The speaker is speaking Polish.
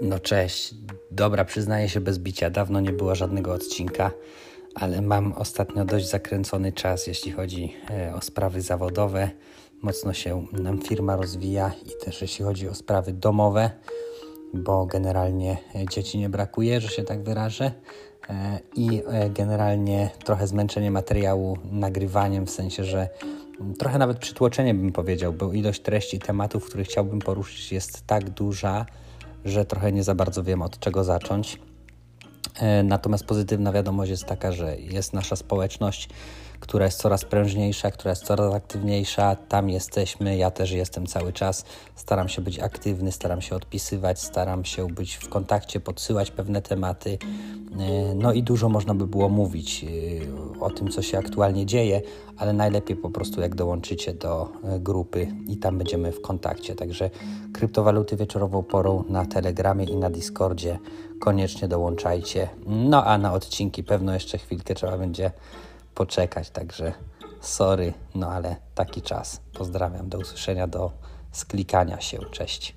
No cześć. Dobra, przyznaję się bez bicia. Dawno nie było żadnego odcinka, ale mam ostatnio dość zakręcony czas, jeśli chodzi e, o sprawy zawodowe. Mocno się nam firma rozwija i też jeśli chodzi o sprawy domowe, bo generalnie e, dzieci nie brakuje, że się tak wyrażę. E, I generalnie trochę zmęczenie materiału nagrywaniem, w sensie, że trochę nawet przytłoczenie bym powiedział, bo ilość treści tematów, które chciałbym poruszyć jest tak duża, że trochę nie za bardzo wiem od czego zacząć. E, natomiast pozytywna wiadomość jest taka, że jest nasza społeczność, która jest coraz prężniejsza, która jest coraz aktywniejsza. Tam jesteśmy, ja też jestem cały czas. Staram się być aktywny, staram się odpisywać, staram się być w kontakcie, podsyłać pewne tematy. E, no i dużo można by było mówić e, o tym, co się aktualnie dzieje, ale najlepiej po prostu jak dołączycie do grupy i tam będziemy w kontakcie. Także kryptowaluty wieczorową porą na Telegramie i na Discordzie koniecznie dołączajcie. No a na odcinki pewno jeszcze chwilkę trzeba będzie poczekać, także sorry, no ale taki czas. Pozdrawiam, do usłyszenia, do sklikania się. Cześć.